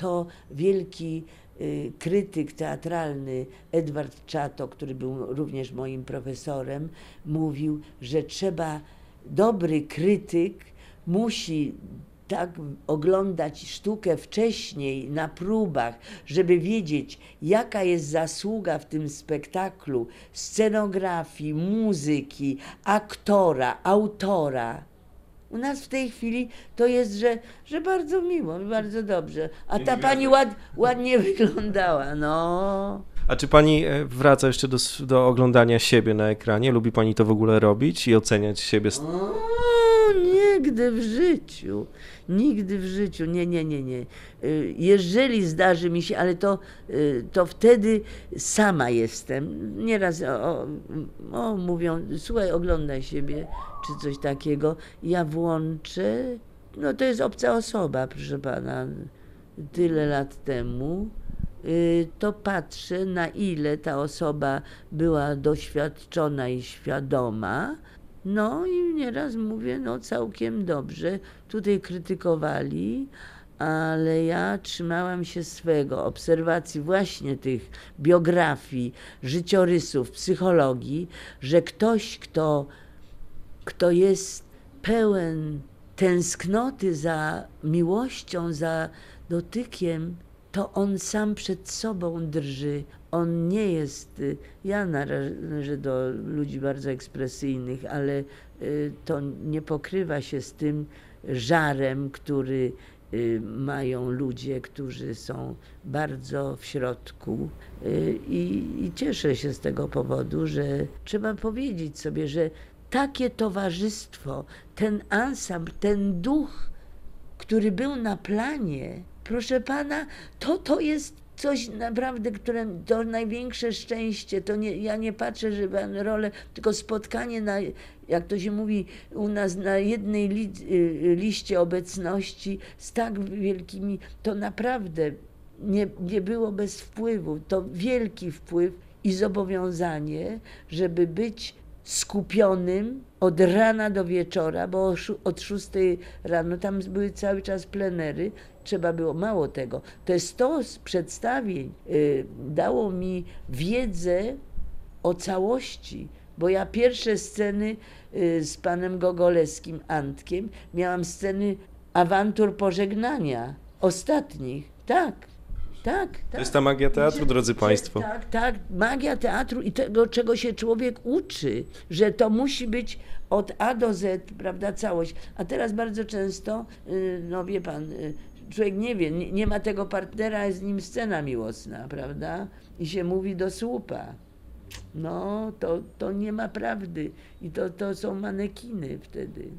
to wielki y, krytyk teatralny Edward Czato, który był również moim profesorem, mówił, że trzeba, dobry krytyk musi tak oglądać sztukę wcześniej na próbach, żeby wiedzieć, jaka jest zasługa w tym spektaklu scenografii, muzyki, aktora, autora. U nas w tej chwili to jest, że, że bardzo miło, bardzo dobrze. A ta pani ład, ładnie wyglądała, no. A czy pani e, wraca jeszcze do, do oglądania siebie na ekranie? Lubi pani to w ogóle robić i oceniać siebie? O, nigdy w życiu. Nigdy w życiu. Nie, nie, nie, nie. Y, Jeżeli zdarzy mi się, ale to, y, to wtedy sama jestem. Nieraz o, o, mówią, słuchaj, oglądaj siebie, czy coś takiego. Ja włączę. No to jest obca osoba, proszę pana. Tyle lat temu. y, To patrzę, na ile ta osoba była doświadczona i świadoma. No i nieraz mówię, no całkiem dobrze. Tutaj krytykowali, ale ja trzymałam się swego, obserwacji właśnie tych biografii, życiorysów, psychologii, że ktoś, kto, kto jest pełen tęsknoty za miłością, za dotykiem, to on sam przed sobą drży. On nie jest, y, ja należę do ludzi bardzo ekspresyjnych, ale y, to nie pokrywa się z tym żarem, który y, mają ludzie, którzy są bardzo w środku. I, I cieszę się z tego powodu, że trzeba powiedzieć sobie, że takie towarzystwo, ten ansambl, ten duch, który był na planie, proszę pana, to to jest coś naprawdę, które to największe szczęście. To nie, ja nie patrzę, że pan rolę, tylko spotkanie na, jak to się mówi u nas, na jednej li, y, liście obecności z tak wielkimi, to naprawdę nie, nie było bez wpływu. To wielki wpływ i zobowiązanie, żeby być skupionym od rana do wieczora, bo od 6 rano tam były cały czas plenery, trzeba było mało tego. To z przedstawień y, dało mi wiedzę o całości, bo ja pierwsze sceny y, z panem Gogolewskim Antkiem miałam sceny awantur pożegnania, ostatnich, tak. Tak, tak. To jest ta magia teatru, drodzy państwo. Tak, tak. Magia teatru i tego, czego się człowiek uczy, że to musi być od A do Z, prawda, całość. A teraz bardzo często, y, no wie pan, y, człowiek nie wie, nie, nie ma tego partnera, jest z nim scena miłosna, prawda? I się mówi do słupa. No, to, to nie ma prawdy. I to, to są manekiny wtedy.